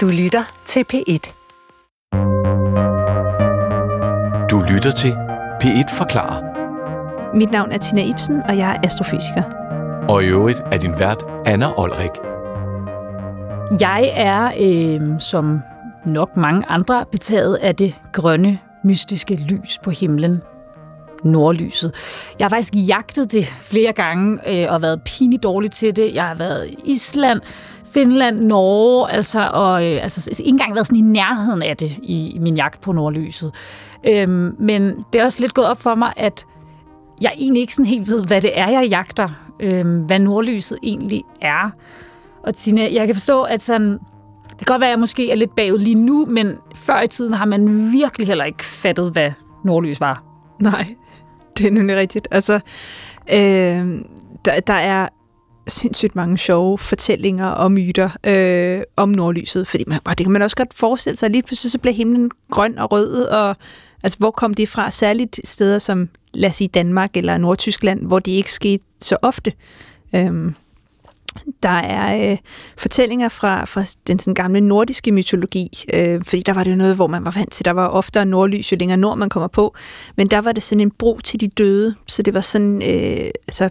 Du lytter til P1. Du lytter til P1 Forklarer. Mit navn er Tina Ibsen, og jeg er astrofysiker. Og i øvrigt er din vært Anna Olrik. Jeg er, øh, som nok mange andre, betaget af det grønne, mystiske lys på himlen. Nordlyset. Jeg har faktisk jagtet det flere gange øh, og været pinligt dårlig til det. Jeg har været i Island, Finland, Norge, altså, og øh, altså, ikke engang været sådan i nærheden af det i, i min jagt på nordlyset. Øhm, men det er også lidt gået op for mig, at jeg egentlig ikke sådan helt ved, hvad det er, jeg jagter. Øhm, hvad nordlyset egentlig er. Og Tina, jeg kan forstå, at sådan, det kan godt være, at jeg måske er lidt bagud lige nu, men før i tiden har man virkelig heller ikke fattet, hvad nordlys var. Nej, det er nemlig rigtigt. Altså, øh, der, der er sindssygt mange sjove fortællinger og myter øh, om nordlyset, fordi man, og det kan man også godt forestille sig, at lige pludselig så bliver himlen grøn og rød, og altså, hvor kom det fra? Særligt steder som, lad os sige, Danmark eller Nordtyskland, hvor det ikke skete så ofte. Øhm, der er øh, fortællinger fra, fra den sådan gamle nordiske mytologi, øh, fordi der var det jo noget, hvor man var vant til, der var oftere nordlys, jo længere nord man kommer på, men der var det sådan en bro til de døde, så det var sådan, øh, altså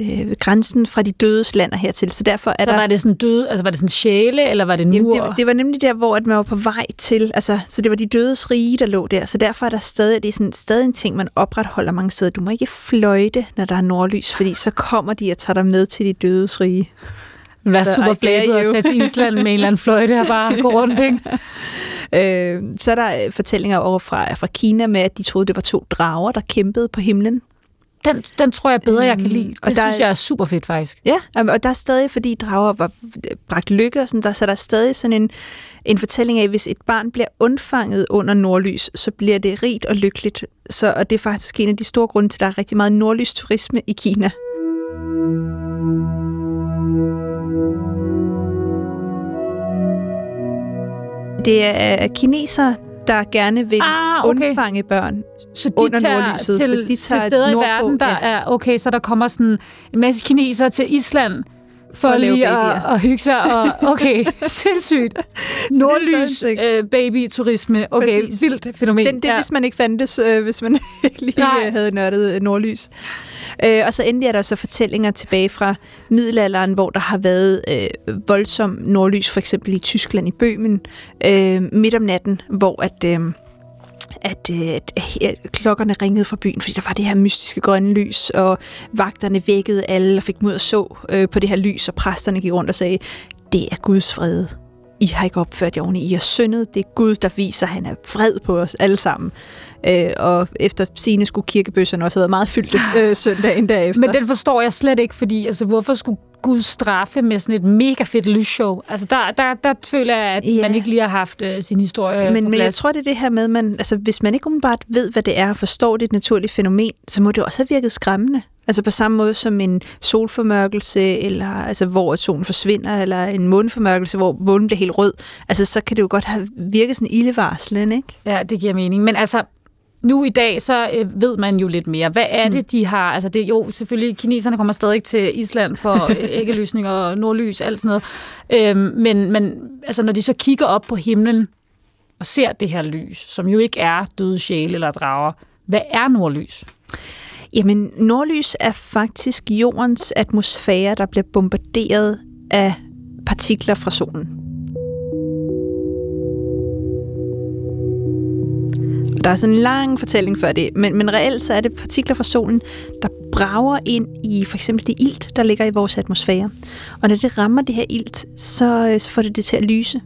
øh, grænsen fra de dødes land og hertil. Så derfor er så der... var det sådan døde, altså var det sådan sjæle, eller var det? Jamen, det, det, var nemlig der, hvor at man var på vej til, altså, så det var de dødes rige, der lå der. Så derfor er der stadig, det er sådan, stadig en ting, man opretholder mange steder. Du må ikke fløjte, når der er nordlys, fordi så kommer de og tager dig med til de dødes rige. Vær så, super flabet at tage til Island med en eller anden fløjte og bare gå rundt, ikke? Øh, så er der fortællinger over fra, fra Kina med, at de troede, det var to drager, der kæmpede på himlen. Den, den tror jeg bedre, jeg kan lide. Det og der, synes jeg er super fedt, faktisk. Ja, og der er stadig, fordi drager var bragt lykke og sådan, der, så er der stadig sådan en, en fortælling af, at hvis et barn bliver undfanget under nordlys, så bliver det rigt og lykkeligt. Så, og det er faktisk en af de store grunde til, at der er rigtig meget nordlysturisme i Kina. Det er kinesere, der gerne vil ah, okay. undfange børn så de under tager nordlyset. Til, så de tager til steder nordpå, i verden, der ja. er okay, så der kommer sådan en masse kinesere til Island for, at lave lige at, at hygge sig. Og, okay, sindssygt. Nordlys øh, babyturisme. Okay, Præcis. vildt fænomen. Den, det ja. ja. hvis man ikke fandtes, øh, hvis man ikke lige Nej. øh, havde nørdet øh, nordlys. Øh, og så endelig er der så fortællinger tilbage fra middelalderen, hvor der har været øh, voldsom nordlys, for eksempel i Tyskland i Bøhmen, øh, midt om natten, hvor at... Øh, Øh, at, at, at klokkerne ringede fra byen, fordi der var det her mystiske grønne lys, og vagterne vækkede alle og fik mod at så øh, på det her lys, og præsterne gik rundt og sagde, det er Guds fred. I har ikke opført jer ordentligt. I har syndet. Det er Gud, der viser, at han er vred på os alle sammen. Øh, og efter sine skulle kirkebøsserne også have været meget fyldte øh, søndagen derefter. Men den forstår jeg slet ikke, fordi altså, hvorfor skulle Gud straffe med sådan et mega fedt lysshow? Altså, der, der, der føler jeg, at Ja. man ikke lige har haft øh, sin historie men, på men jeg tror, det er det her med, man, altså, hvis man ikke umiddelbart ved, hvad det er, og forstår det et naturligt fænomen, så må det også have virket skræmmende. Altså på samme måde som en solformørkelse, eller altså, hvor solen forsvinder, eller en måneformørkelse, hvor månen bliver helt rød. Altså så kan det jo godt have virket sådan ildevarslende, ikke? Ja, det giver mening. Men altså, nu i dag, så øh, ved man jo lidt mere. Hvad er det, de har? Altså, det jo selvfølgelig, kineserne kommer stadig til Island for øh, æggelysning og nordlys, alt sådan noget. Øhm, men, men altså, når de så kigger op på himlen og ser det her lys, som jo ikke er døde sjæle eller drager, hvad er nordlys? Jamen, nordlys er faktisk jordens atmosfære, der bliver bombarderet af partikler fra solen. Der er sådan en lang fortælling før det, men, men reelt så er det partikler fra solen, der brager ind i for eksempel det ilt, der ligger i vores atmosfære. Og når det rammer det her ilt, så, øh, så får det det til at lyse.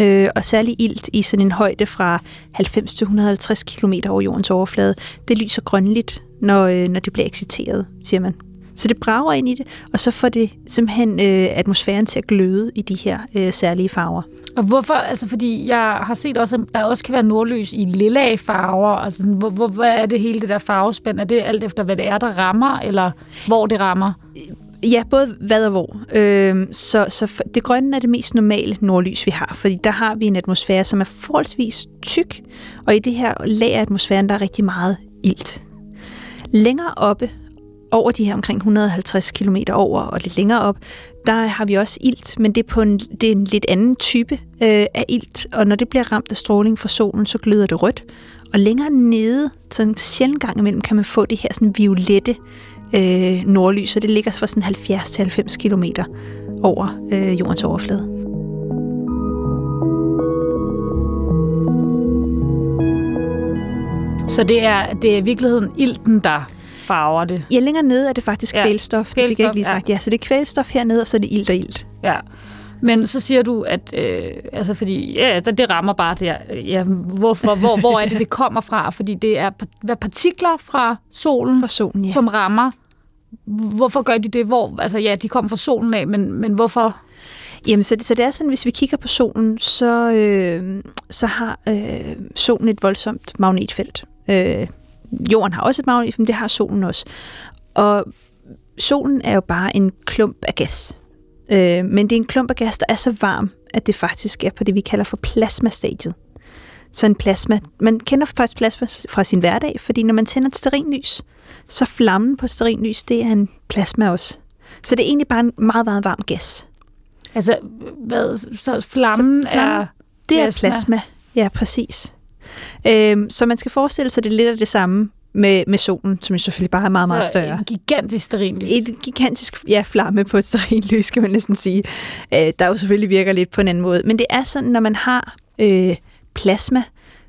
Øh, og særligt ilt i sådan en højde fra 90 til 150 km over jordens overflade, det lyser grønligt, når, øh, når det bliver exciteret, siger man. Så det brager ind i det, og så får det simpelthen øh, atmosfæren til at gløde i de her øh, særlige farver. Og hvorfor? Altså, fordi jeg har set også, at der også kan være nordlys i lilla farver. Altså, sådan, hvor, hvor, hvad er det hele det der farvespænd? Er det alt efter, hvad det er, der rammer, eller hvor det rammer? Ja, både hvad og hvor. Øh, så så for- det grønne er det mest normale nordlys, vi har, fordi der har vi en atmosfære, som er forholdsvis tyk, og i det her lag af atmosfæren, der er rigtig meget ilt. Længere oppe over de her omkring 150 km over og lidt længere op, der har vi også ilt, men det er på en, det er en lidt anden type øh, af ilt, og når det bliver ramt af stråling fra solen, så gløder det rødt. Og længere nede, sådan en sjældent gang imellem, kan man få det her sådan violette øh, nordlys, og det ligger fra sådan 70-90 km over øh, jordens overflade. Så det er, det er i virkeligheden ilten, der farver det? Ja, længere nede er det faktisk ja. kvælstof. kvælstof. Det fik jeg ikke lige sagt. Ja. ja, så det er kvælstof hernede, og så er det ilt og ilt. Ja. Men så siger du, at øh, altså fordi, ja, altså det rammer bare der. Ja, hvorfor, hvor, hvor er det, det kommer fra? Fordi det er partikler fra solen, fra solen ja. som rammer. Hvorfor gør de det? Hvor, altså ja, de kommer fra solen af, men, men hvorfor? Jamen, så det, så det er sådan, hvis vi kigger på solen, så, øh, så har øh, solen et voldsomt magnetfelt. Øh, jorden har også et magnetfelt, men det har solen også. Og solen er jo bare en klump af gas. Øh, men det er en klump af gas, der er så varm, at det faktisk er på det, vi kalder for plasmastadiet. Så en plasma, man kender faktisk plasma fra sin hverdag, fordi når man tænder et sterinlys, så flammen på sterinlys, det er en plasma også. Så det er egentlig bare en meget, meget varm gas. Altså, hvad, så flammen, så flammen er Det er plasma, ja, præcis. Øhm, så man skal forestille sig, det er lidt af det samme med, med solen, som jo selvfølgelig bare er meget, meget større. et gigantisk sterinlys. Et gigantisk ja, flamme på et sterinlys, kan man næsten sige. Øh, der jo selvfølgelig virker lidt på en anden måde. Men det er sådan, når man har øh, plasma,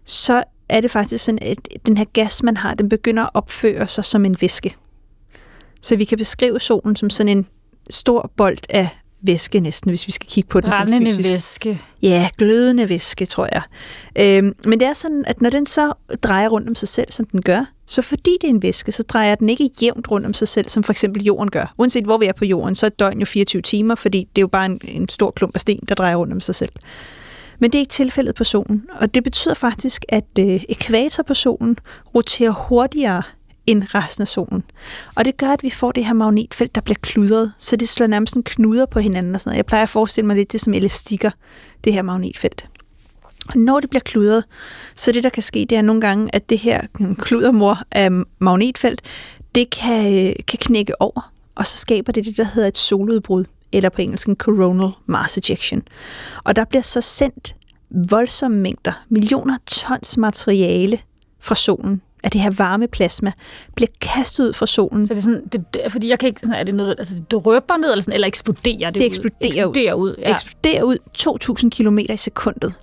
så er det faktisk sådan, at den her gas, man har, den begynder at opføre sig som en væske. Så vi kan beskrive solen som sådan en stor bold af væske næsten, hvis vi skal kigge på det Brændende som fysisk. væske. Ja, glødende væske, tror jeg. Øhm, men det er sådan, at når den så drejer rundt om sig selv, som den gør, så fordi det er en væske, så drejer den ikke jævnt rundt om sig selv, som for eksempel jorden gør. Uanset hvor vi er på jorden, så er døgn jo 24 timer, fordi det er jo bare en, en stor klump af sten, der drejer rundt om sig selv. Men det er ikke tilfældet på solen, og det betyder faktisk, at øh, ekvator på solen roterer hurtigere end resten af solen. Og det gør, at vi får det her magnetfelt, der bliver kludret, så det slår nærmest en knuder på hinanden og sådan noget. Jeg plejer at forestille mig lidt det som elastikker, det her magnetfelt. Og når det bliver kludret, så det, der kan ske, det er nogle gange, at det her øh, kludermor af magnetfelt, det kan, øh, kan knække over, og så skaber det det, der hedder et soludbrud, eller på engelsk en coronal mass ejection. Og der bliver så sendt voldsomme mængder, millioner tons materiale fra solen at det her varme plasma bliver kastet ud fra solen. Så det er sådan, det, fordi jeg kan ikke, er det noget, altså det drøber ned, eller, sådan, eller eksploderer det, det eksploderer ud? Eksploderer ud, ud ja. eksploderer ud 2.000 km i sekundet.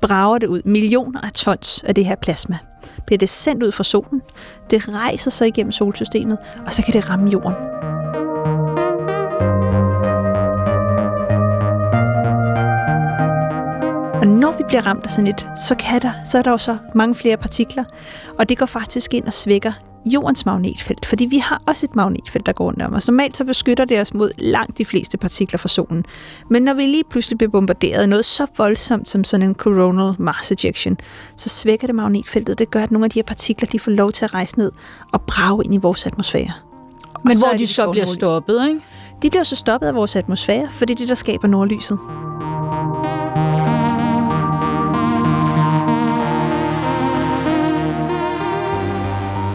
Brager det ud. Millioner af tons af det her plasma. Bliver det sendt ud fra solen. Det rejser sig igennem solsystemet, og så kan det ramme jorden. Og når vi bliver ramt af sådan et, så, kan der, så er der jo så mange flere partikler, og det går faktisk ind og svækker jordens magnetfelt, fordi vi har også et magnetfelt, der går rundt om os. Normalt så beskytter det os mod langt de fleste partikler fra solen. Men når vi lige pludselig bliver bombarderet af noget så voldsomt som sådan en coronal mass ejection, så svækker det magnetfeltet. Det gør, at nogle af de her partikler de får lov til at rejse ned og brage ind i vores atmosfære. Men hvor de, de så bliver stoppet, ikke? De bliver så stoppet af vores atmosfære, for det er det, der skaber nordlyset.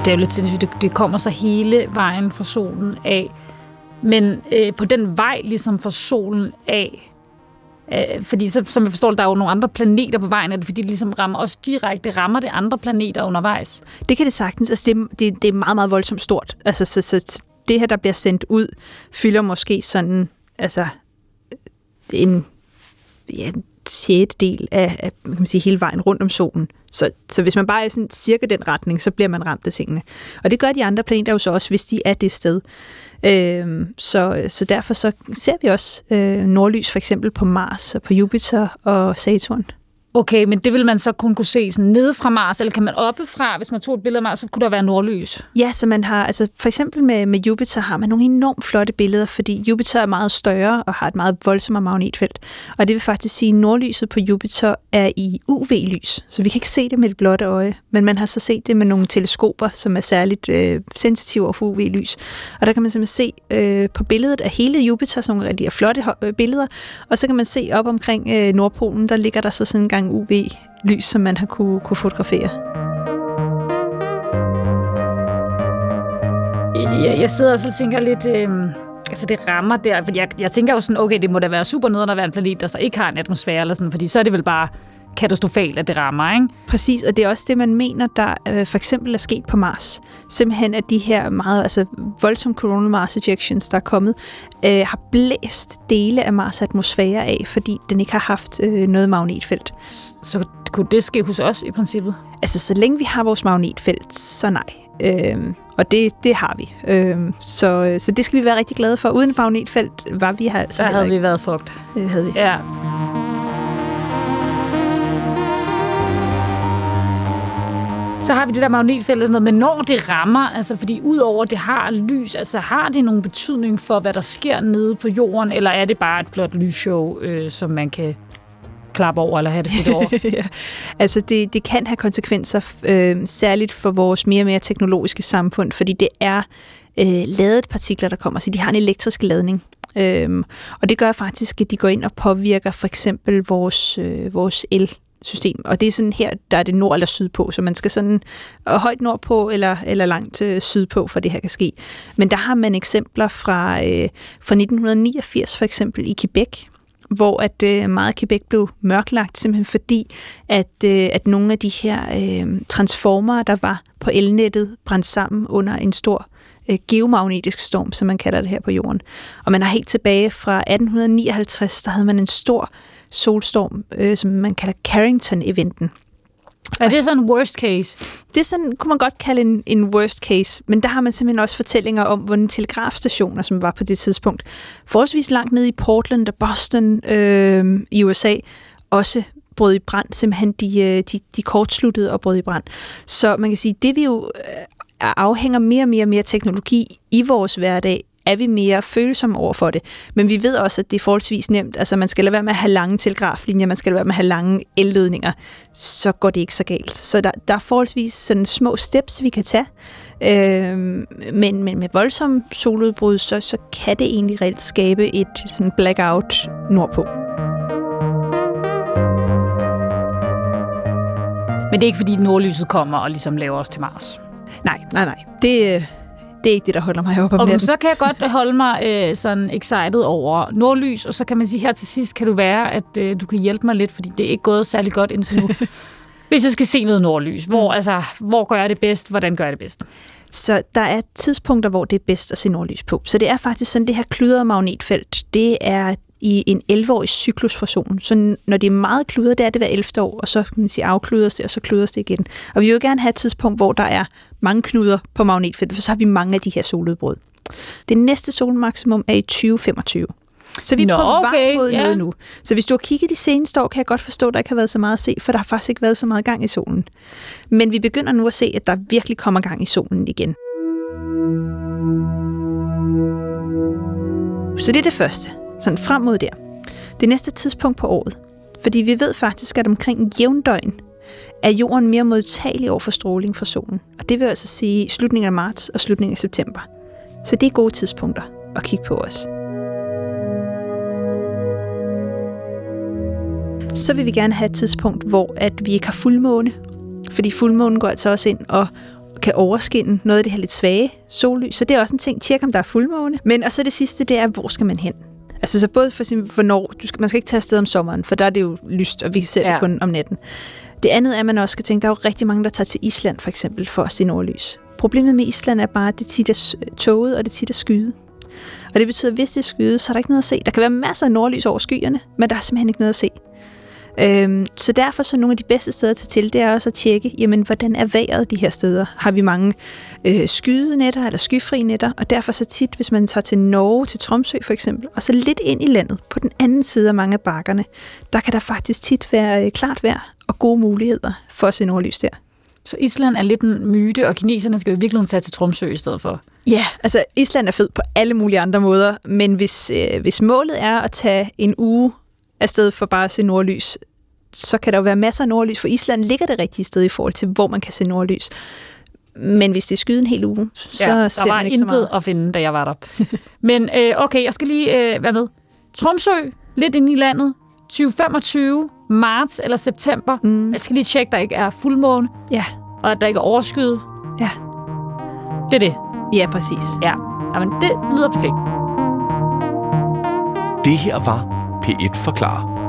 Er jo lidt sindssygt, det, det kommer så hele vejen fra solen af. Men øh, på den vej ligesom fra solen af, øh, fordi så, som jeg forstår, der er jo nogle andre planeter på vejen, er det fordi det ligesom rammer os direkte, rammer det andre planeter undervejs? Det kan det sagtens. Altså, det, det, det er meget, meget voldsomt stort. Altså, så, så det her, der bliver sendt ud, fylder måske sådan, altså, en, ja, sjette del af, af kan man sige, hele vejen rundt om solen. Så, så hvis man bare er sådan cirka den retning, så bliver man ramt af tingene. Og det gør de andre planeter jo så også, hvis de er det sted. Øh, så, så derfor så ser vi også øh, nordlys for eksempel på Mars og på Jupiter og Saturn. Okay, men det vil man så kun kunne se sådan nede fra Mars, eller kan man oppefra, hvis man tog et billede af Mars, så kunne der være nordlys? Ja, så man har, altså for eksempel med, med Jupiter har man nogle enormt flotte billeder, fordi Jupiter er meget større og har et meget voldsomt magnetfelt. Og det vil faktisk sige, at nordlyset på Jupiter er i UV-lys, så vi kan ikke se det med det blotte øje, men man har så set det med nogle teleskoper, som er særligt øh, sensitive over for UV-lys. Og der kan man simpelthen se øh, på billedet af hele Jupiter, sådan nogle rigtig flotte øh, billeder, og så kan man se op omkring øh, Nordpolen, der ligger der så sådan en gang UV-lys, som man har kunne, kunne fotografere. jeg, jeg sidder og så tænker lidt... Øh, altså det rammer der, fordi jeg, jeg tænker jo sådan, okay, det må da være super nederen at være en planet, der så ikke har en atmosfære, eller sådan, fordi så er det vel bare katastrofalt, at det rammer, ikke? Præcis, og det er også det, man mener, der øh, for eksempel er sket på Mars. Simpelthen, at de her meget altså, voldsomme coronal Mars ejections, der er kommet, øh, har blæst dele af Mars' atmosfære af, fordi den ikke har haft øh, noget magnetfelt. Så kunne det ske hos os i princippet? Altså, så længe vi har vores magnetfelt, så nej. Øhm, og det, det har vi. Øhm, så, så det skal vi være rigtig glade for. Uden magnetfelt var vi her altså Så havde vi været fucked. Det havde vi. Ja. Så har vi det der magnetfelt og sådan noget, men når det rammer, altså fordi udover det har lys, altså har det nogen betydning for, hvad der sker nede på jorden, eller er det bare et flot lysshow, øh, som man kan klappe over eller have det fedt over? ja. Altså det, det kan have konsekvenser, øh, særligt for vores mere og mere teknologiske samfund, fordi det er øh, ladet partikler, der kommer, så de har en elektrisk ladning. Øhm, og det gør faktisk, at de går ind og påvirker for eksempel vores, øh, vores el system. Og det er sådan her, der er det nord eller syd på, så man skal sådan øh, højt nord på eller, eller langt øh, syd på, for det her kan ske. Men der har man eksempler fra, øh, fra 1989 for eksempel i Quebec, hvor at øh, meget Quebec blev mørklagt, simpelthen fordi, at, øh, at nogle af de her øh, transformere, der var på elnettet, brændte sammen under en stor øh, geomagnetisk storm, som man kalder det her på jorden. Og man har helt tilbage fra 1859, der havde man en stor solstorm, øh, som man kalder Carrington-eventen. Er det sådan en worst case? Det er sådan, kunne man godt kalde en, en worst case, men der har man simpelthen også fortællinger om, hvordan telegrafstationer, som var på det tidspunkt, forholdsvis langt nede i Portland og Boston øh, i USA, også brød i brand, simpelthen de, øh, de, de kortsluttede og brød i brand. Så man kan sige, det vi jo øh, afhænger mere og mere og mere teknologi i vores hverdag, er vi mere følsomme over for det. Men vi ved også, at det er forholdsvis nemt. Altså, man skal lade være med at have lange telegraflinjer, man skal lade være med at have lange elledninger. Så går det ikke så galt. Så der, der er forholdsvis sådan små steps, vi kan tage. Øh, men, men med voldsom soludbrud, så, så kan det egentlig reelt skabe et sådan blackout nordpå. Men det er ikke, fordi nordlyset kommer og ligesom laver os til Mars? Nej, nej, nej. Det, det er ikke det, der holder mig oppe om og natten. så kan jeg godt holde mig øh, sådan excited over nordlys, og så kan man sige, her til sidst kan du være, at øh, du kan hjælpe mig lidt, fordi det er ikke gået særlig godt indtil nu. Hvis jeg skal se noget nordlys, hvor, altså, hvor gør jeg det bedst? Hvordan gør jeg det bedst? Så der er tidspunkter, hvor det er bedst at se nordlys på. Så det er faktisk sådan, det her kludrede magnetfelt, det er i en 11-årig cyklus for solen. Så når det er meget kludret, det er det hver 11. år, og så kan man sige, afkludres det, og så kludres det igen. Og vi vil jo gerne have et tidspunkt, hvor der er mange knuder på magnetfeltet, for så har vi mange af de her soludbrud. Det næste solmaksimum er i 2025. Så vi er Nå, på vej okay, mod noget nu. Så hvis du har kigget de seneste år, kan jeg godt forstå, at der ikke har været så meget at se, for der har faktisk ikke været så meget gang i solen. Men vi begynder nu at se, at der virkelig kommer gang i solen igen. Så det er det første. Sådan frem mod der. Det næste tidspunkt på året. Fordi vi ved faktisk, at omkring jævndøgn er jorden mere modtagelig over for stråling fra solen. Og det vil altså sige slutningen af marts og slutningen af september. Så det er gode tidspunkter at kigge på os. Så vil vi gerne have et tidspunkt, hvor at vi ikke har fuldmåne. Fordi fuldmånen går altså også ind og kan overskinde noget af det her lidt svage sollys. Så det er også en ting, tjek om der er fuldmåne. Men og så det sidste, det er, hvor skal man hen? Altså så både for eksempel, hvornår, du skal, man skal ikke tage afsted om sommeren, for der er det jo lyst, og vi ser ja. det kun om natten. Det andet er, at man også skal tænke, der er jo rigtig mange, der tager til Island for eksempel, for at se nordlys. Problemet med Island er bare, at det tit er tåget, og det tit er skyde. Og det betyder, at hvis det er skyde, så er der ikke noget at se. Der kan være masser af nordlys over skyerne, men der er simpelthen ikke noget at se. Øhm, så derfor så nogle af de bedste steder tage til, det er også at tjekke, jamen, hvordan er vejret de her steder? Har vi mange øh, skydenetter eller skyfri netter? Og derfor så tit, hvis man tager til Norge, til Tromsø for eksempel, og så lidt ind i landet, på den anden side af mange af bakkerne, der kan der faktisk tit være øh, klart vejr og gode muligheder for at se nordlys der. Så Island er lidt en myte, og kineserne skal jo virkelig tage til Tromsø i stedet for. Ja, altså Island er fed på alle mulige andre måder, men hvis, øh, hvis målet er at tage en uge afsted for bare at se nordlys, så kan der jo være masser af nordlys, for Island ligger det rigtige sted i forhold til, hvor man kan se nordlys. Men hvis det er skyde en hel uge, så ja, ser der var man ikke intet så meget. at finde, da jeg var der. Men øh, okay, jeg skal lige øh, være med. Tromsø, lidt ind i landet, 2025, marts eller september. Mm. Jeg skal lige tjekke, der ikke er fuldmåne, Ja, og at der ikke er overskyet. ja. Det er det. Ja, præcis. Ja, Jamen, det lyder perfekt. Det her var P1 Forklarer.